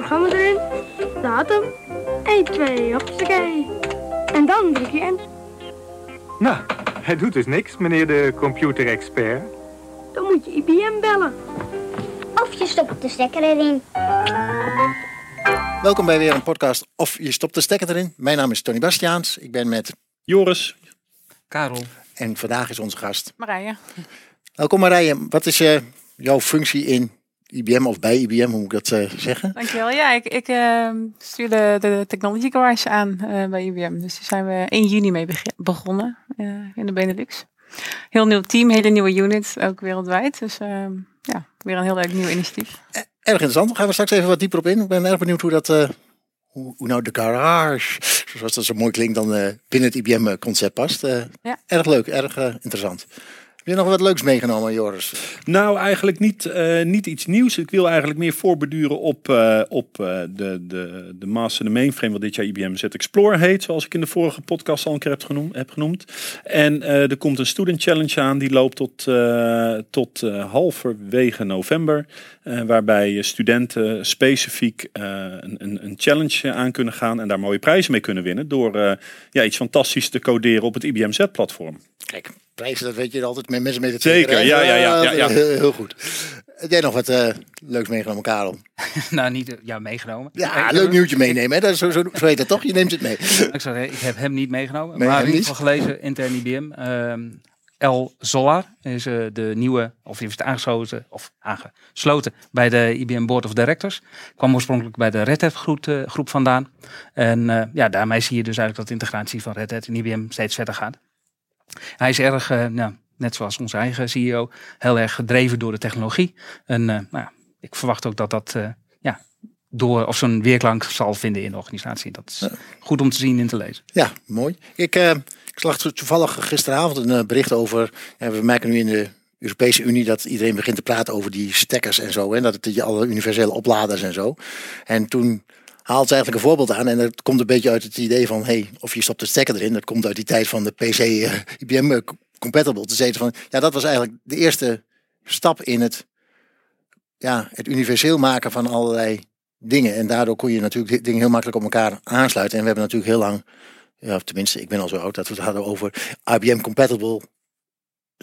programma erin, datum, 1, 2, hoppakee. En dan druk je in. Nou, hij doet dus niks, meneer de computerexpert. Dan moet je IBM bellen. Of je stopt de stekker erin. Welkom bij weer een podcast Of je stopt de stekker erin. Mijn naam is Tony Bastiaans. Ik ben met Joris. Karel. en vandaag is onze gast. Marije. Welkom Marije. Wat is eh, jouw functie in IBM of bij IBM, hoe moet ik dat eh, zeggen? Dankjewel. Ja, ik, ik eh, stuur de, Technology Garage aan eh, bij IBM. Dus daar zijn we 1 juni mee beg- begonnen eh, in de Benelux. Heel nieuw team, hele nieuwe unit, ook wereldwijd. Dus ehm, ja, weer een heel leuk nieuw initiatief. Erg interessant. We gaan er straks even wat dieper op in. Ik ben erg benieuwd hoe dat, hoe, hoe nou de garage, zoals dat zo mooi klinkt, dan binnen het IBM-concept past. Ja. Erg leuk, erg interessant. Heb je nog wat leuks meegenomen, Joris? Nou, eigenlijk niet, eh, niet iets nieuws. Ik wil eigenlijk meer voorbeduren op, eh, op eh, de, de, de master, de mainframe, wat dit jaar IBM Z Explorer heet. Zoals ik in de vorige podcast al een keer heb genoemd. Heb genoemd. En eh, er komt een student challenge aan. Die loopt tot, eh, tot eh, halverwege november. waarbij studenten specifiek eh, een, een, een challenge aan kunnen gaan. En daar mooie prijzen mee kunnen winnen. Door eh, ja, iets fantastisch te coderen op het IBM Z-platform. Kijk, prijzen, dat weet je altijd met mensen mee te Zeker, tegen, ja, ja, ja, ja, ja. Heel, heel goed. Heb jij nog wat eh, leuks meegenomen, Karel? nou, niet ja, meegenomen. Ja, Ik leuk heb- nieuwtje meenemen. Hè? Dat is zo, zo, zo heet dat toch? Je neemt het mee. Ik, zou zeggen, ik heb hem niet meegenomen. Nee, maar hem in ieder niet? geval gelezen, intern IBM. Ehm El Zolar is eh, de nieuwe, of die is aangesloten, of aangesloten bij de IBM Board of Directors. Kwam oorspronkelijk bij de Red Hat groep, eh, groep vandaan. En eh, ja, daarmee zie je dus eigenlijk dat de integratie van Red Hat en IBM steeds verder gaat. Hij is erg, nou, net zoals onze eigen CEO, heel erg gedreven door de technologie. En eh, nou, ik verwacht ook dat dat eh, ja, door of zo'n weerklank zal vinden in de organisatie. Dat is goed om te zien en te lezen. Ja, mooi. Ik, ik toevallig gisteravond een bericht over. we merken nu in de Europese Unie dat iedereen begint te praten over die stekkers en zo. En dat het je alle universele opladers en zo. En toen haalt ze eigenlijk een voorbeeld aan. En dat komt een beetje uit het idee van: hey, of je stopt de stekker erin. Dat komt uit die tijd van de PC eh, IBM eh, compatible. Te zeggen van ja, dat was eigenlijk de eerste stap in het, ja, het universeel maken van allerlei dingen. En daardoor kon je natuurlijk di- dingen heel makkelijk op elkaar aansluiten. En we hebben natuurlijk heel lang, ja, tenminste, ik ben al zo oud dat we het hadden over IBM compatible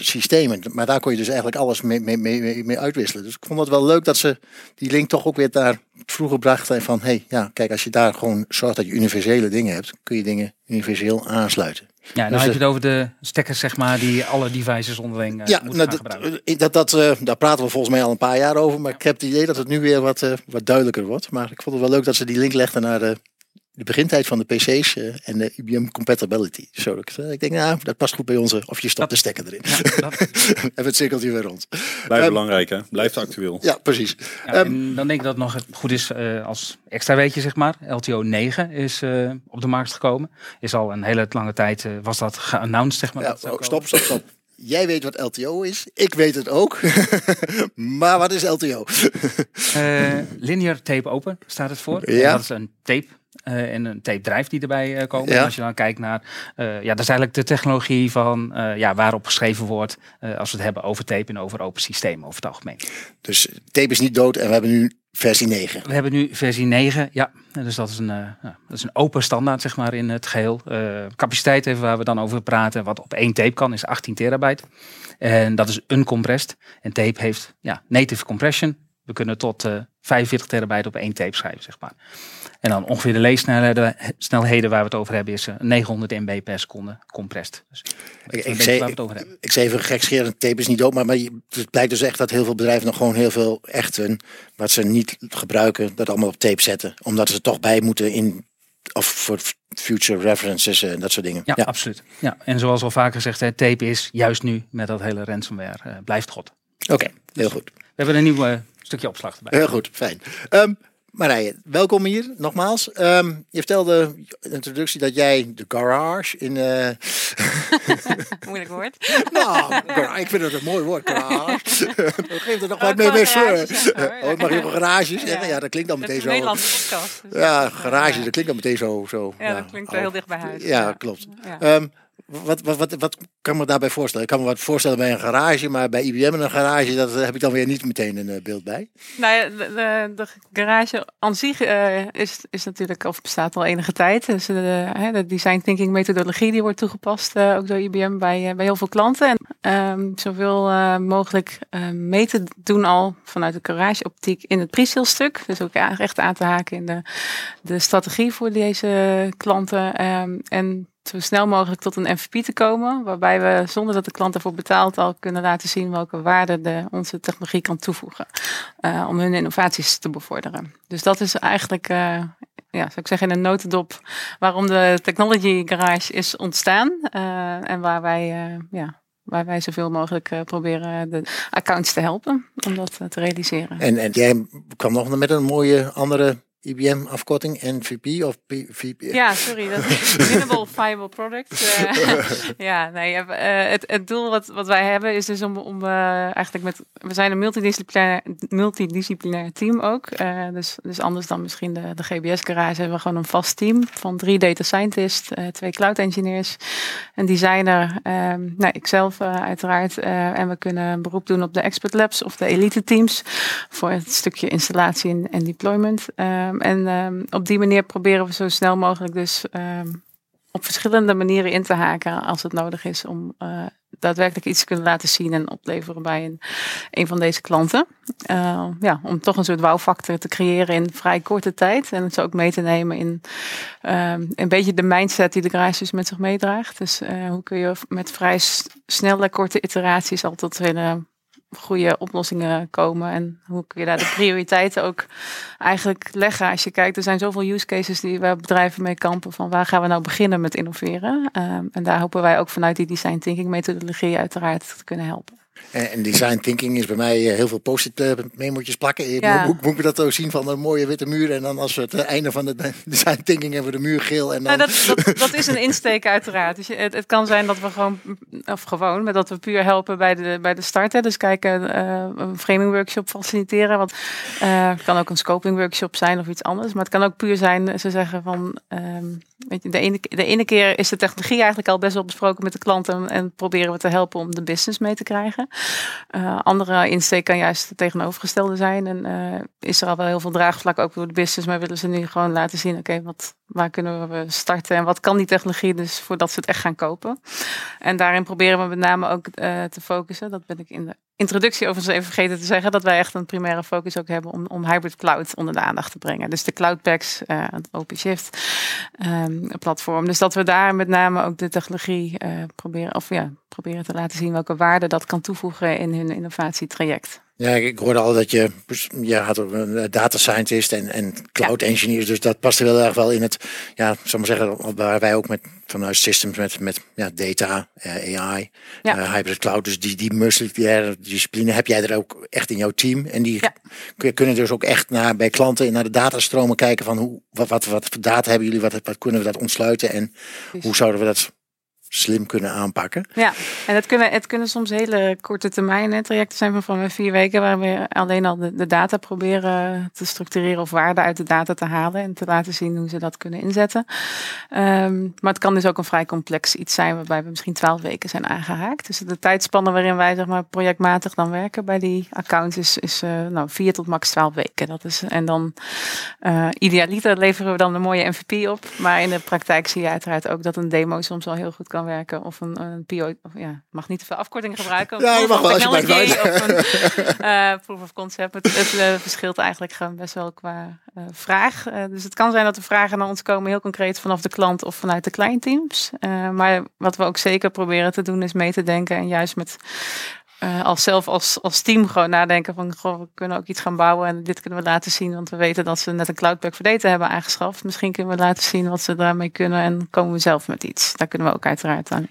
systemen. Maar daar kon je dus eigenlijk alles mee, mee, mee, mee- uitwisselen. Dus ik vond het wel leuk dat ze die link toch ook weer daar vroeger brachten. Van hey, ja, kijk, als je daar gewoon zorgt dat je universele dingen hebt, kun je dingen universeel aansluiten. Ja, dan Dus, heb eh, je het over de stekkers, zeg maar, die alle devices onderling eh, ja, moeten nou, gaan gebruiken. eh, dat, dat, daar praten we volgens mij al een paar jaar over. Maar ik heb het idee dat het nu weer wat, wat duidelijker wordt. Maar ik vond het wel leuk dat ze die link legden naar de, de begintijd van de PC's eh, en de IBM compatibility. Zo, ik, eh, ik denk, nou, dat past goed bij onze. Of je stopt de stekker erin. Ja, dat, Even het cirkeltje weer rond. Blijft Ehm, belangrijk, hè? Blijft actueel. Ja, precies. ja, Ehm, en dan denk ik dat het nog goed is eh, als extra weetje, zeg maar. LTO 9 is eh, op de markt gekomen. Is al een hele lange tijd, eh, was dat geannounced, zeg maar. Ja, oh, stop, stop, stop. Jij weet wat LTO is. Ik weet het ook. maar wat is LTO? Eh, linear tape open staat het voor. Ja. En dat is een tape. Eh, en een tape drive die erbij eh, komen. Ja. En als je dan kijkt naar, eh, ja, dat is eigenlijk de technologie van, ja, waarop geschreven wordt, als we het hebben over tape en over open systemen over het algemeen. Dus tape is niet dood en we hebben nu versie 9. We hebben nu versie 9, ja. Dus dat is een, ja, dat is een open standaard, zeg maar, in het geheel. Eh, capaciteit even waar we dan over praten, wat op één tape kan, is 18 terabyte. En dat is uncompressed. En tape heeft ja, native compression. We kunnen tot eh 45 terabyte op één tape schrijven, zeg maar. En dan ongeveer de leessnelheden snelheden waar we het over hebben, is eh, 900 MB per seconde compressed. Dus Ik, ik, zei, waar we het over hebben. ik zei even gekscherend, tape is niet dood. Maar, maar het blijkt dus echt dat heel veel bedrijven nog gewoon heel veel echt hun, wat ze niet gebruiken, dat allemaal op tape zetten. Omdat ze er toch bij moeten in, of voor future references en dat soort dingen. Ja, absoluut. Ja, en zoals al vaker gezegd, hè, tape is juist nu met dat hele ransomware eh, blijft god. Oké, heel goed. We hebben een nieuw eh, stukje opslag erbij. Heel goed, fijn. Ehm Marije, welkom hier nogmaals. Ehm, je vertelde in de introductie dat jij de garage in. eh, Moeilijk woord. nou, ik vind het een mooi woord, garage. Geef er nog Oh, wat mee mee garage. Oh, mag je een garage zeggen? Ja, dat klinkt dan meteen zo. Nederlandse podcast. dus Ja, dat, eh, garage, dat klinkt dan meteen zo. zo Ja, dat klinkt wel heel dicht bij huis. Ja, Ja. klopt. Ja. Ehm, wat, wat, wat, wat kan ik me daarbij voorstellen? Ik kan me wat voorstellen bij een garage, maar bij IBM in een garage, dat heb ik dan weer niet meteen een eh, beeld bij. Nou ja, de, de, garage aan zich eh, is, is natuurlijk, of bestaat al enige tijd. Dus de, design thinking methodologie die wordt toegepast, eh, ook door IBM bij, eh, bij heel veel klanten. En ehm, zoveel eh, mogelijk eh, mee te doen al vanuit de garageoptiek in het pre stuk. Dus ook echt aan te haken in de, de strategie voor deze klanten. Ehm, en zo snel mogelijk tot een MVP te komen, waarbij we zonder dat de klant ervoor betaalt al kunnen laten zien welke waarde de, onze technologie kan toevoegen eh, om hun innovaties te bevorderen. Dus dat is eigenlijk, eh, ja, zou ik zeggen in een notendop, waarom de Technology Garage is ontstaan eh, en waar wij, ja, waar wij zoveel mogelijk proberen de accounts te helpen om dat te realiseren. En, en jij kwam nog met een mooie andere IBM-afkorting, NVP of PVP? Ja, sorry. Dat is Minimal Viable Product. Eh, ja, nee. eh, het, het doel wat, wat wij hebben is dus om, om eigenlijk met... We zijn een multidisciplinair, multidisciplinair team ook. Dus, dus anders dan misschien de, de GBS-garage hebben we gewoon een vast team van drie data scientists, twee cloud engineers, een designer, ehm nou, ikzelf uiteraard. en we kunnen een beroep doen op de expert labs of de elite teams voor het stukje installatie en, en deployment. Ehm, en ehm, op die manier proberen we zo snel mogelijk dus ehm, op verschillende manieren in te haken als het nodig is om eh, daadwerkelijk iets te kunnen laten zien en opleveren bij een, een van deze klanten. Uh, ja, om toch een soort wow-factor te creëren in vrij korte tijd. En het zo ook mee te nemen in een beetje de mindset die de garage dus met zich meedraagt. Dus uh, hoe kun je met vrij snelle, korte iteraties al tot hele goede oplossingen komen. En hoe kun je daar de prioriteiten ook eigenlijk leggen. Als je kijkt, er zijn zoveel use cases die waar bedrijven mee kampen. Van waar gaan we nou beginnen met innoveren? Um, en daar hopen wij ook vanuit die design thinking methodologie uiteraard te kunnen helpen. En design thinking is bij mij heel veel post-it memo'tjes plakken. Ja. Moet, moet ik dat ook zien van een mooie witte muur en dan als we het einde van de design thinking hebben we de muur geel. En dan... nou, dat, dat, dat, is een insteek uiteraard. Dus het, het, kan zijn dat we gewoon, of gewoon, maar dat we puur helpen bij de, bij de start. Hè. Dus kijken, uh, een framing workshop faciliteren. Want uh, het kan ook een scoping workshop zijn of iets anders. Maar het kan ook puur zijn, ze zeggen van, um, weet je, de ene, de ene keer is de technologie eigenlijk al best wel besproken met de klant en, en proberen we te helpen om de business mee te krijgen. Uh, andere insteek kan juist het tegenovergestelde zijn. En uh, is er al wel heel veel draagvlak ook door de business. Maar willen ze nu gewoon laten zien, oké, wat waar kunnen we starten en wat kan die technologie dus voordat ze het echt gaan kopen. En daarin proberen we met name ook uh, te focussen. Dat ben ik in de introductie overigens even vergeten te zeggen. Dat wij echt een primaire focus ook hebben om, om hybrid cloud onder de aandacht te brengen. Dus de cloud packs, uh, het OpenShift um, platform. Dus dat we daar met name ook de technologie uh, proberen, of ja, proberen te laten zien welke waarde dat kan toevoegen in hun innovatietraject. Ja, ik hoorde al dat je, je had ook een data scientist en, en cloud ja. engineers, dus dat past heel erg wel in het, ja, zal maar zeggen, waar wij ook met vanuit systems met, met ja, data, uh, AI, ja. uh, hybrid cloud, dus die, die multidisciplinaire discipline heb jij er ook echt in jouw team en die ja. kunnen dus ook echt naar, bij klanten naar de datastromen kijken van hoe, wat, wat, wat voor data hebben jullie, wat, wat kunnen we dat ontsluiten en hoe zouden we dat slim kunnen aanpakken. Ja, en het kunnen, het kunnen soms hele korte termijn trajecten zijn van, vier weken, waar we alleen al de, data proberen te structureren of waarde uit de data te halen en te laten zien hoe ze dat kunnen inzetten. Um, maar het kan dus ook een vrij complex iets zijn waarbij we misschien twaalf weken zijn aangehaakt. Dus de tijdspannen waarin wij zeg maar projectmatig dan werken bij die accounts is, is uh, nou, vier tot max twaalf weken. Dat is, en dan uh, idealiter leveren we dan een mooie MVP op. Maar in de praktijk zie je uiteraard ook dat een demo soms al heel goed kan werken. Of een, een PO, of ja, mag niet te veel afkortingen gebruiken. Ja, je mag wel als je blijft Of een uh, proof of concept. Het, het uh, verschilt eigenlijk gewoon best wel qua uh, vraag. dus het kan zijn dat de vragen naar ons komen heel concreet vanaf de klant of vanuit de kleinteams. maar wat we ook zeker proberen te doen is mee te denken en juist met uh, als zelf als, als team gewoon nadenken van goh, we kunnen ook iets gaan bouwen en dit kunnen we laten zien, want we weten dat ze net een cloudpack voor data hebben aangeschaft. Misschien kunnen we laten zien wat ze daarmee kunnen en komen we zelf met iets. Daar kunnen we ook uiteraard aan.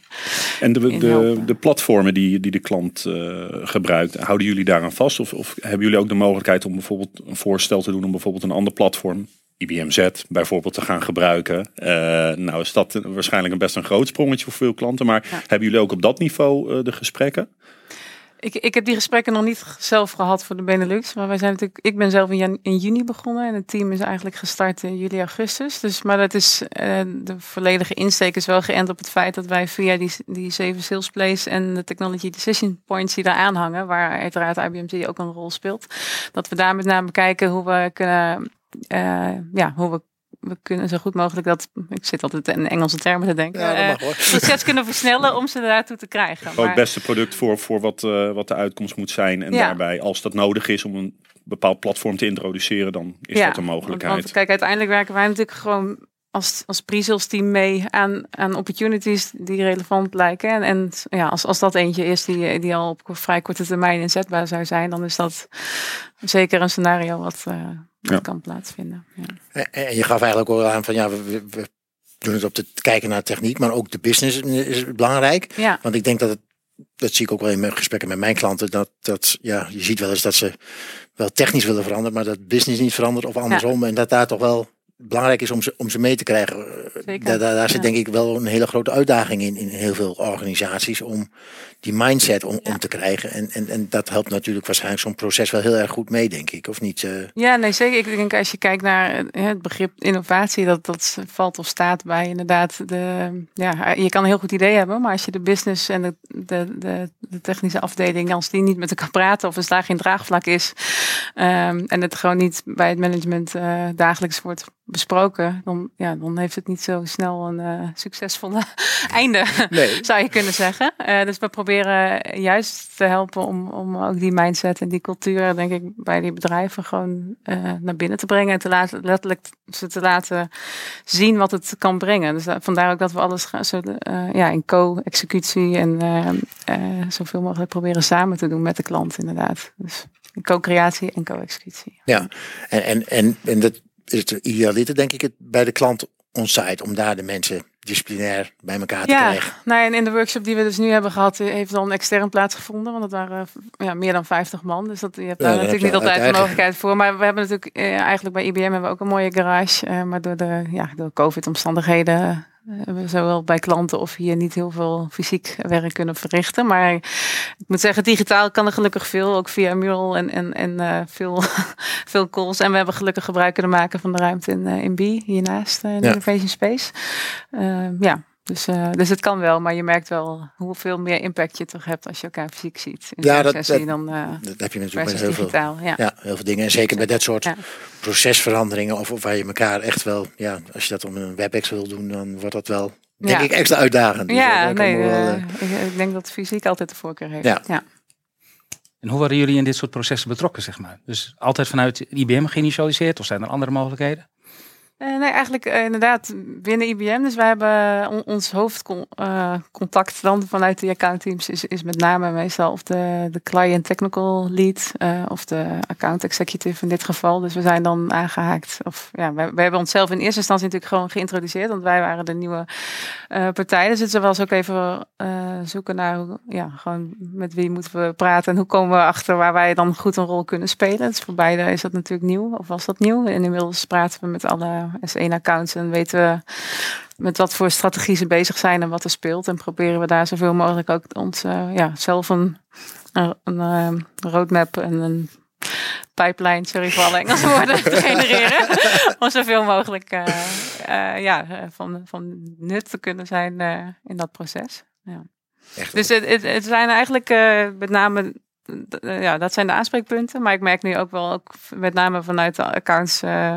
En de, de, de platformen die, die de klant uh, gebruikt, houden jullie daaraan vast? Of, of hebben jullie ook de mogelijkheid om bijvoorbeeld een voorstel te doen om bijvoorbeeld een ander platform IBM Z bijvoorbeeld te gaan gebruiken. Uh, nou is dat waarschijnlijk een best een groot sprongetje voor veel klanten. Maar ja. hebben jullie ook op dat niveau uh, de gesprekken? Ik, ik heb die gesprekken nog niet zelf gehad voor de Benelux. Maar wij zijn natuurlijk, ik ben zelf in, juni begonnen. En het team is eigenlijk gestart in juli, augustus. Dus, maar dat is, eh, de volledige insteek is wel geënt op het feit dat wij via die, die zeven sales plays en de technology decision points die daar aanhangen, waar uiteraard IBM ook een rol speelt, dat we daar met name kijken hoe we kunnen, eh, ja, hoe we we kunnen zo goed mogelijk dat, ik zit altijd in Engelse termen te denken, Ja, dat eh, mag hoor. proces kunnen versnellen om ze daartoe te krijgen. Gewoon Maar- het beste product voor, voor wat, eh, wat de uitkomst moet zijn. En Ja. daarbij, als dat nodig is om een bepaald platform te introduceren, dan is dat een mogelijkheid. Want, kijk, uiteindelijk werken wij natuurlijk gewoon als, als pre-sales team mee aan, aan opportunities die relevant lijken. En, en ja, als, als dat eentje is die, die al op vrij korte termijn inzetbaar zou zijn, dan is dat zeker een scenario wat, eh, kan plaatsvinden. Ja. En en je gaf eigenlijk ook al aan van ja, we, doen het op te kijken naar techniek, maar ook de business is belangrijk. Ja. Want ik denk dat het, dat zie ik ook wel in mijn gesprekken met mijn klanten, dat, dat ja, je ziet wel eens dat ze wel technisch willen veranderen, maar dat business niet verandert of andersom. En dat daar toch wel belangrijk is om ze, om ze mee te krijgen. Eh, Zeker. Daar, daar, daar zit denk ik wel een hele grote uitdaging in, in heel veel organisaties om die mindset om, Ja. om te krijgen. En, en, en dat helpt natuurlijk waarschijnlijk zo'n proces wel heel erg goed mee, denk ik. Of niet? eh? Ja, nee, zeker. Ik denk als je kijkt naar eh, het begrip innovatie, dat dat valt of staat bij inderdaad de. Ja, je kan een heel goed idee hebben, maar als je de business en de, de, de, de technische afdeling, als die niet met elkaar praten of als daar geen draagvlak is ehm, en het gewoon niet bij het management eh, dagelijks wordt besproken, dan, ja, dan heeft het niet zo snel een eh, succesvolle einde Nee. zou je kunnen zeggen. Eh, dus we proberen juist te helpen om, om ook die mindset en die cultuur, denk ik, bij die bedrijven gewoon eh, naar binnen te brengen. En te laten, letterlijk ze te laten zien wat het kan brengen. Dus da- vandaar ook dat we alles gaan, zo, eh, ja, in co-executie en eh, eh, zoveel mogelijk proberen samen te doen met de klant, inderdaad. Dus co-creatie en co-executie. Ja, en, en, en, en dat is het idealiter, denk ik, het bij de klant onsite, om daar de mensen disciplinair bij elkaar te Ja, krijgen. nou, en in de workshop die we dus nu hebben gehad, eh, heeft dan extern plaatsgevonden. Want het waren eh, ja, meer dan 50 man. Dus dat, je hebt daar natuurlijk heb niet altijd de mogelijkheid voor. Maar we hebben natuurlijk eh, eigenlijk bij IBM hebben we ook een mooie garage. eh, maar door de ja, door COVID-omstandigheden zowel bij klanten of hier niet heel veel fysiek werk kunnen verrichten. Maar ik moet zeggen, digitaal kan er gelukkig veel. Ook via Mural en, en, en eh, veel, veel calls. En we hebben gelukkig gebruik kunnen maken van de ruimte in, eh, in B, hiernaast eh, in de Ja. Innovation Space. Eh, ja, dus, eh, dus het kan wel, maar je merkt wel hoeveel meer impact je toch hebt als je elkaar fysiek ziet. In Ja, dat- dan eh Dat heb je natuurlijk met heel veel, digitaal. Ja. ja, heel veel dingen. En zeker bij dat soort Ja. procesveranderingen, of, of waar je elkaar echt wel, ja, als je dat op een WebEx wil doen, dan wordt dat wel, denk Ja. ik, extra uitdagend. Dus, Ja, daar nee, komen we wel, eh, ik, ik denk dat fysiek altijd de voorkeur heeft. Ja. ja. En hoe waren jullie in dit soort processen betrokken, zeg maar? Dus altijd vanuit IBM geïnitialiseerd of zijn er andere mogelijkheden? Eh, nee, eigenlijk eh, inderdaad binnen IBM. Dus wij hebben on- ons hoofdcontact dan vanuit die accountteams is, is met name meestal of de, de client technical lead eh, of de account executive in dit geval. Dus we zijn dan aangehaakt. Of ja, wij hebben onszelf in eerste instantie natuurlijk gewoon geïntroduceerd, want wij waren de nieuwe eh, partij. Dus het was was ook even eh, zoeken naar hoe- ja, gewoon met wie moeten we praten en hoe komen we achter waar wij dan goed een rol kunnen spelen. Dus voor beide is dat natuurlijk nieuw, of was dat nieuw? En inmiddels praten we met alle S1-accounts en weten we met wat voor strategie ze bezig zijn en wat er speelt. En proberen we daar zoveel mogelijk ook ons, eh, ja, zelf een, een, eh, roadmap en een pipeline, sorry voor alle Engelse woorden, te genereren. Om zoveel mogelijk eh, ja, van, van nut te kunnen zijn in dat proces. Ja. echt Dus het, het, het zijn eigenlijk met name, ja, dat zijn de aanspreekpunten. Maar ik merk nu ook wel, ook met name vanuit de accounts, eh,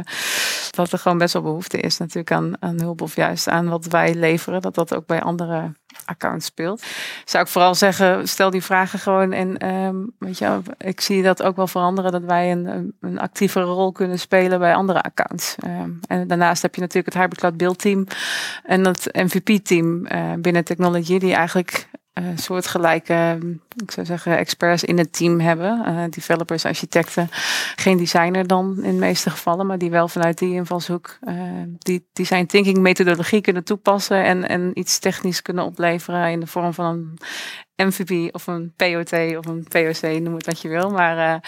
dat er gewoon best wel behoefte is natuurlijk aan, aan hulp of juist aan wat wij leveren. Dat dat ook bij andere accounts speelt. Zou ik vooral zeggen, stel die vragen gewoon. En ehm, weet je, ik zie dat ook wel veranderen, dat wij een, een, een actievere rol kunnen spelen bij andere accounts. Ehm, en daarnaast heb je natuurlijk het Hybrid Cloud Build Team en het MVP-team eh, binnen Technology, die eigenlijk eh soortgelijke, ehm, ik zou zeggen, experts in het team hebben. Eh, developers, architecten, geen designer dan in de meeste gevallen, maar die wel vanuit die invalshoek eh, die design thinking methodologie kunnen toepassen en, en iets technisch kunnen opleveren in de vorm van een MVP of een POT of een POC, noem het wat je wil. Maar uh,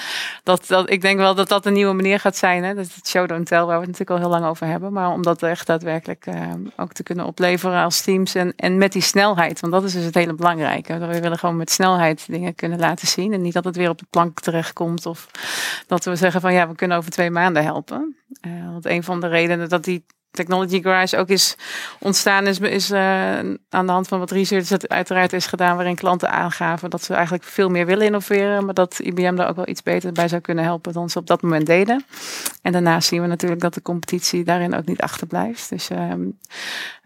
dat, dat, ik denk wel dat dat een nieuwe manier gaat zijn. Hè? Dat is het show don't tell, waar we het natuurlijk al heel lang over hebben. Maar om dat echt daadwerkelijk ook te kunnen opleveren als teams. En, en met die snelheid, want dat is dus het hele belangrijke. We willen gewoon met snelheid dingen kunnen laten zien. En niet dat het weer op de plank terechtkomt. Of dat we zeggen van ja, we kunnen over twee maanden helpen. Uh, want een van de redenen dat die Technology Garage ook is ontstaan is, is uh, aan de hand van wat research dat uiteraard is gedaan waarin klanten aangaven dat ze eigenlijk veel meer willen innoveren, maar dat IBM daar ook wel iets beter bij zou kunnen helpen dan ze op dat moment deden. En daarnaast zien we natuurlijk dat de competitie daarin ook niet achterblijft. Dus uh,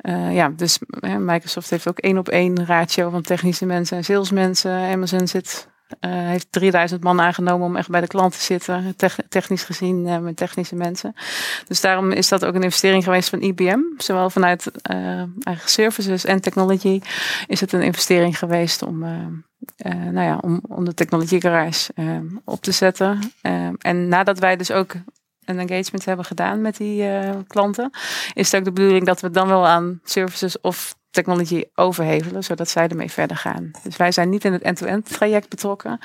uh, ja, dus Microsoft heeft ook één op één ratio van technische mensen en salesmensen. Amazon zit uh, heeft 3000 man aangenomen om echt bij de klant te zitten, technisch gezien uh, met technische mensen. Dus daarom is dat ook een investering geweest van IBM. Zowel vanuit uh, eigen services en technology is het een investering geweest om, nou ja, om, de technology garage op te zetten. en nadat wij dus ook een engagement hebben gedaan met die klanten, is het ook de bedoeling dat we dan wel aan services of technology overhevelen, zodat zij ermee verder gaan. Dus wij zijn niet in het end-to-end traject betrokken,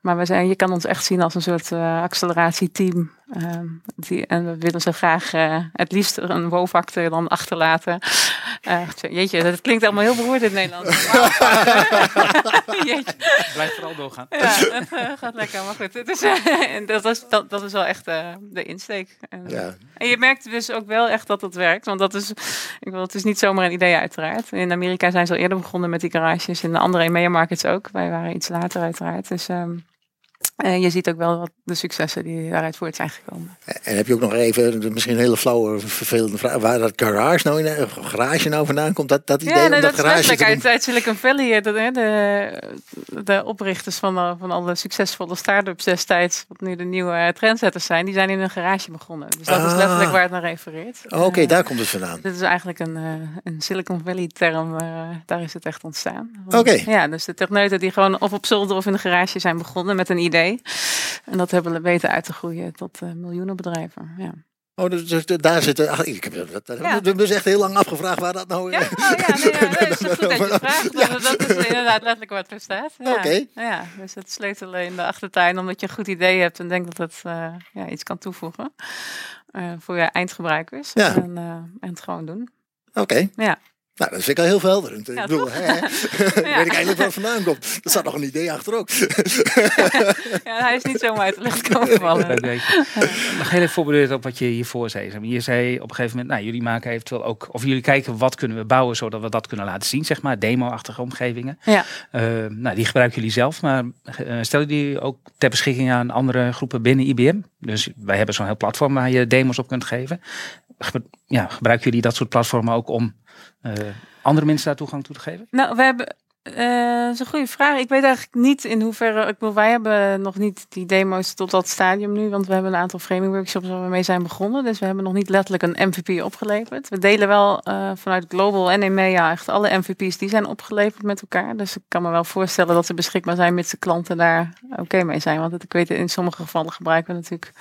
maar we zijn, je kan ons echt zien als een soort uh, acceleratieteam. Uh, die, en we willen ze graag uh, het liefst een woonfactor dan achterlaten. Uh, jeetje, dat klinkt allemaal heel beroerd in het Nederlands. jeetje. Blijf vooral doorgaan. Ja, het gaat lekker, maar goed. Het is, dat, is, dat, dat is wel echt de insteek. En, ja. en je merkt dus ook wel echt dat het werkt, want dat is, ik wil, het is niet zomaar een idee uiteraard. In Amerika zijn ze al eerder begonnen met die garages, in de andere EMEA markets ook. Wij waren iets later uiteraard. Dus um, en je ziet ook wel wat de successen die daaruit voort zijn gekomen. En heb je ook nog even, misschien een hele flauwe, vervelende vraag, waar dat garage nou, in, garage nou vandaan komt? Dat, dat idee ja, nee, dat, dat is garage letterlijk uit, uit Silicon Valley. De, de, de oprichters van, de, van alle succesvolle start-ups destijds, wat nu de nieuwe trendsetters zijn, die zijn in een garage begonnen. Dus dat Ah. is letterlijk waar het naar refereert. Oh, Oké, Eh, daar komt het vandaan. Dit is eigenlijk een, eh, een Silicon Valley term, eh, daar is het echt ontstaan. Oké. Ja, dus de techneuten die gewoon of op zolder of in een garage zijn begonnen met een idee. En dat hebben we weten uit te groeien tot eh, miljoenen bedrijven. Ja. Oh, dus, dus daar zitten. Ik heb dat, Ja. dus echt heel lang afgevraagd waar dat nou. Ja, oh, ja, nee, ja, nee, dat is goed dat je het vraagt. Ja. Dat, is inderdaad letterlijk wat er staat. Ja. Oké. Ja, dus het sleutelen in de achtertuin omdat je een goed idee hebt en denkt dat het eh, ja, iets kan toevoegen eh, voor je eindgebruikers. Ja. En, en het gewoon doen. Oké. Ja. Nou, dat vind ik al heel verhelderend. Ja, ik bedoel, hè, weet ik eigenlijk waar het vandaan komt. Er staat nog een idee achter ook. ja, hij is niet zomaar uit de lucht komen vallen. Nog heel even voorbeduurd op wat je hiervoor zei. Je zei op een gegeven moment, nou, jullie maken eventueel ook, of jullie kijken wat kunnen we bouwen zodat we dat kunnen laten zien, zeg maar, demo-achtige omgevingen. Ja. Eh, nou, die gebruiken jullie zelf, maar eh, stellen die ook ter beschikking aan andere groepen binnen IBM? Dus wij hebben zo'n heel platform waar je demos op kunt geven. Ja, gebruiken jullie dat soort platformen ook om eh, andere mensen daar toegang toe te geven? Nou, we hebben. eh, dat een goede vraag. Ik weet eigenlijk niet in hoeverre. Ik bedoel, wij hebben nog niet die demo's tot dat stadium nu. Want we hebben een aantal framing workshops waar we mee zijn begonnen. Dus we hebben nog niet letterlijk een MVP opgeleverd. We delen wel eh, vanuit Global en EMEA echt alle MVP's die zijn opgeleverd met elkaar. Dus ik kan me wel voorstellen dat ze beschikbaar zijn mits de klanten daar oké mee zijn. Want het- ik weet in sommige gevallen gebruiken we natuurlijk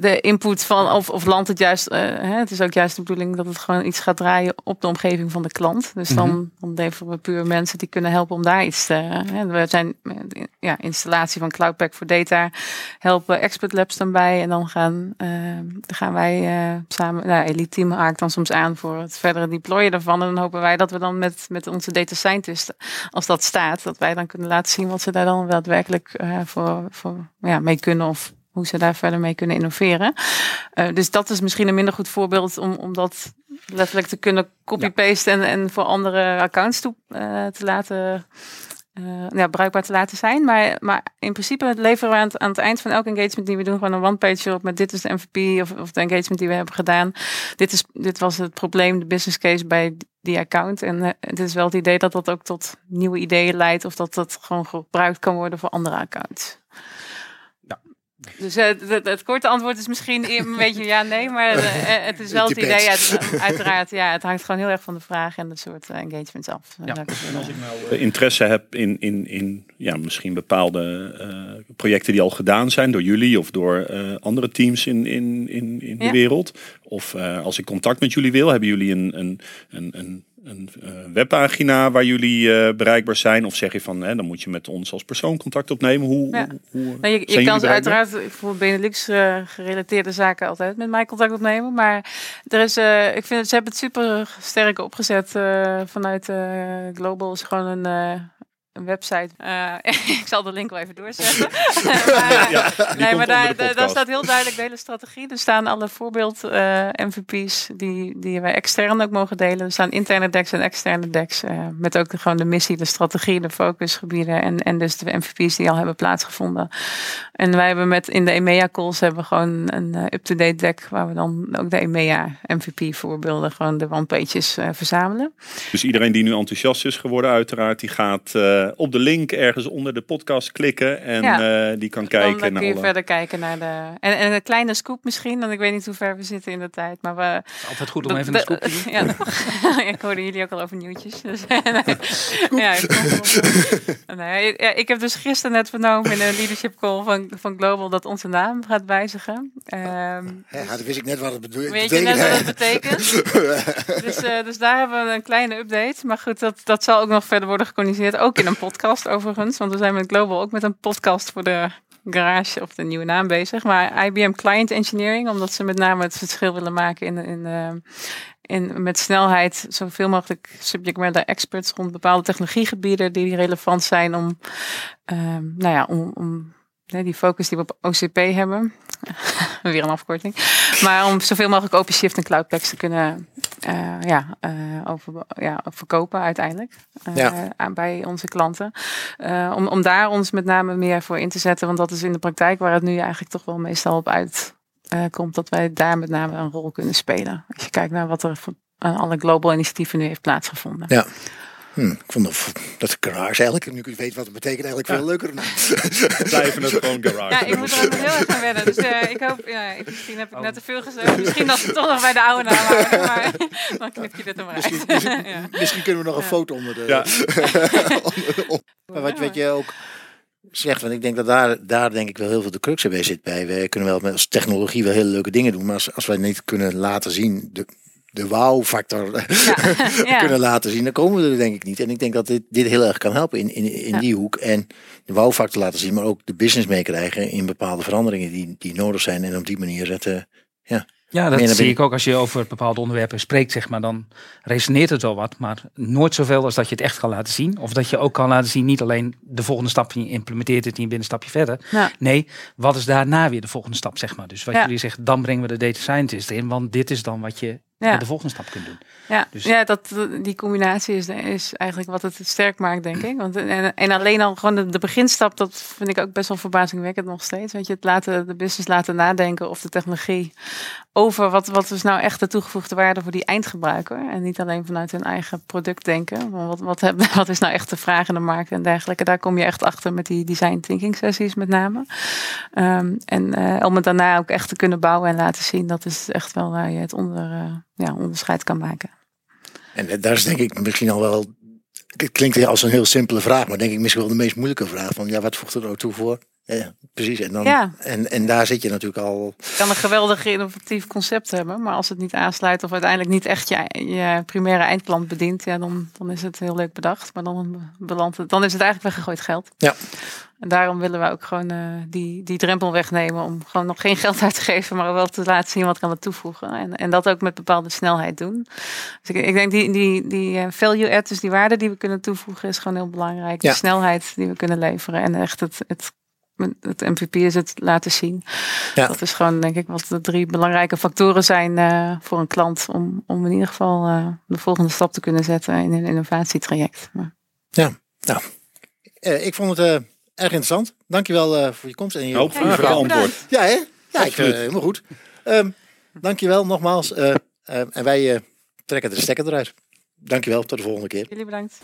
de input van of, of landt het juist. eh, hè, het is ook juist de bedoeling dat het gewoon iets gaat draaien op de omgeving van de klant. Dus dan, dan leveren we puur mensen die kunnen helpen om daar iets te. Hè, we zijn ja, installatie van Cloud Pack voor Data helpen Expert Labs dan bij. En dan gaan, eh, dan gaan wij eh, samen. Nou, Elite Team haakt dan soms aan voor het verdere deployen daarvan. En dan hopen wij dat we dan met, met onze data scientisten, als dat staat, dat wij dan kunnen laten zien wat ze daar dan daadwerkelijk voor, voor ja, mee kunnen of hoe ze daar verder mee kunnen innoveren. Eh, dus dat is misschien een minder goed voorbeeld om, om dat letterlijk te kunnen copy-pasten en, en voor andere accounts toe, eh, te laten. eh, ja, bruikbaar te laten zijn. Maar, maar in principe leveren we aan het, eind van elk engagement die we doen, gewoon een one-page op met dit is de MVP of, of de engagement die we hebben gedaan. Dit, is, dit was het probleem, de business case bij die account. En het is wel het idee dat dat ook tot nieuwe ideeën leidt of dat dat gewoon gebruikt kan worden voor andere accounts. Dus eh, het, het, het korte antwoord is misschien een beetje ja, nee, maar eh, eh, het is wel het idee. uit- uiteraard, ja, het hangt gewoon heel erg van de vraag en het soort engagements af. Ja. En als ik nou interesse heb in, in, in ja, misschien bepaalde eh, projecten die al gedaan zijn door jullie of door eh, andere teams in, in, in, in de Ja. wereld. Of eh, als ik contact met jullie wil, hebben jullie een, een, een, een een eh, webpagina waar jullie eh, bereikbaar zijn? Of zeg je van, hè, dan moet je met ons als persoon contact opnemen? Hoe, Ja. hoe, hoe Nou, je, je kan uiteraard voor Benelux eh, gerelateerde zaken altijd met mij contact opnemen. Maar er is, ik vind ze hebben het super sterk opgezet vanuit Global. is gewoon een, een website. Eh, ik zal de link wel even doorzetten. maar, Ja, nee, maar daar, daar, staat heel duidelijk de hele strategie. Er staan alle voorbeeld eh, MVP's die, die wij extern ook mogen delen. Er staan interne decks en externe decks. eh, met ook de, gewoon de missie, de strategie, de focusgebieden. En, en dus de MVP's die al hebben plaatsgevonden. En wij hebben met in de EMEA calls hebben we gewoon een up-to-date deck. Waar we dan ook de EMEA MVP voorbeelden, gewoon de one-pages eh, verzamelen. Dus iedereen die nu enthousiast is geworden, uiteraard, die gaat eh, op de link ergens onder de podcast klikken en Ja. eh, die kan Dan, kijken dan naar kun je alle... verder kijken naar de. En, en een kleine scoop misschien, want ik weet niet hoe ver we zitten in de tijd. Maar we, altijd goed om even een scoop te doen. Ja, ik hoorde jullie ook al over nieuwtjes. Dus, nee. ja, ik, nee, ja, ik heb dus gisteren net vernomen in een leadership call van, van Global dat onze naam gaat wijzigen. Ehm, Ja, dat wist ik net wat het bedoelt. Weet je net wat het betekent? dus, eh, dus daar hebben we een kleine update. Maar goed, dat, dat zal ook nog verder worden gecommuniceerd. Ook in een podcast overigens. Want we zijn met Global ook met een podcast voor de garage of de nieuwe naam bezig. Maar IBM Client Engineering. Omdat ze met name het verschil willen maken in, in, eh, in met snelheid zoveel mogelijk subject matter experts rond bepaalde technologiegebieden die relevant zijn om, ehm, nou ja, om, om die focus die we op OCP hebben. Weer een afkorting. Maar om zoveel mogelijk OpenShift en CloudPlex te kunnen eh, ja, eh, over, ja, verkopen uiteindelijk eh, Ja. aan, bij onze klanten. Om, om daar ons met name meer voor in te zetten. Want dat is in de praktijk waar het nu eigenlijk toch wel meestal op uit eh, komt. Dat wij daar met name een rol kunnen spelen. Als je kijkt naar wat er aan alle global initiatieven nu heeft plaatsgevonden. Ja. Hm, ik vond dat, dat garage eigenlijk, nu ik weet wat het betekent, eigenlijk veel leuker. Blijven het gewoon garage. Ja, ik moet er nog heel erg aan wennen. Dus eh, ik hoop, ja, ik- misschien heb ik net te veel gezegd. Misschien dat we toch nog bij de oude naam houden. Maar dan knip je dit er maar uit. ja. Misschien kunnen we nog een foto onder de... Ja. Maar wat, wat je ook zegt, want ik denk dat daar, daar denk ik wel heel veel de crux bij zit bij. We kunnen wel met als technologie wel hele leuke dingen doen, maar als, als wij niet kunnen laten zien, de, de wow-factor Ja. kunnen laten zien, dan komen we er denk ik niet. En ik denk dat dit, dit heel erg kan helpen in, in, in Ja. die hoek. En de wow-factor laten zien, maar ook de business meekrijgen in bepaalde veranderingen die, die nodig zijn. En op die manier het, eh, Ja, Meer dat zie binnen. ik ook als je over bepaalde onderwerpen spreekt, zeg maar. Dan resoneert het wel wat, maar nooit zoveel als dat je het echt kan laten zien. Of dat je ook kan laten zien, niet alleen de volgende stap, je implementeert het en je bent een stapje verder. Ja. Nee, wat is daarna weer de volgende stap, zeg maar. Dus wat Ja. jullie zeggen, dan brengen we de data scientist in, want dit is dan wat je Ja. de volgende stap kunt doen. Ja, Dus- ja dat, die combinatie is, is eigenlijk wat het sterk maakt, denk ik. Want, en, en alleen al gewoon de, de beginstap, dat vind ik ook best wel verbazingwekkend nog steeds. Weet je, het laten, de business laten nadenken of de technologie over wat, wat is nou echt de toegevoegde waarde voor die eindgebruiker. En niet alleen vanuit hun eigen product denken. Maar wat, wat, wat is nou echt de vraag in de markt en dergelijke. Daar kom je echt achter met die design thinking sessies met name. Ehm, en eh, om het daarna ook echt te kunnen bouwen en laten zien, dat is echt wel waar je het onder, eh, ja, onderscheid kan maken. En daar is denk ik misschien al wel. Het klinkt als een heel simpele vraag, maar denk ik misschien wel de meest moeilijke vraag. Van ja, wat voegt er nou toe voor? Ja, precies. En, dan, Ja. en, en daar zit je natuurlijk al. Je kan een geweldig innovatief concept hebben, maar als het niet aansluit of uiteindelijk niet echt je, je primaire eindklant bedient, ja, dan, dan is het heel leuk bedacht, maar dan belandt het, dan is het eigenlijk weggegooid geld. Ja. En daarom willen we ook gewoon eh, die, die drempel wegnemen om gewoon nog geen geld uit te geven, maar wel te laten zien wat kan het toevoegen. En, en dat ook met bepaalde snelheid doen. Dus ik, ik denk die, die, die eh, value add, dus die waarde die we kunnen toevoegen, is gewoon heel belangrijk. Ja. De snelheid die we kunnen leveren en echt het, het, het MVP is het laten zien. Ja. Dat is gewoon denk ik wat de drie belangrijke factoren zijn eh, voor een klant om, om in ieder geval eh, de volgende stap te kunnen zetten in een innovatietraject. Maar, Eh, ik vond het eh, erg interessant. Dankjewel eh voor je komst en je, Hoop je vragen verhaal. beantwoord. Ja, hè? Ja, ik, helemaal goed. Ehm dankjewel nogmaals. en wij trekken de stekker eruit. Dankjewel, tot de volgende keer. jullie bedankt.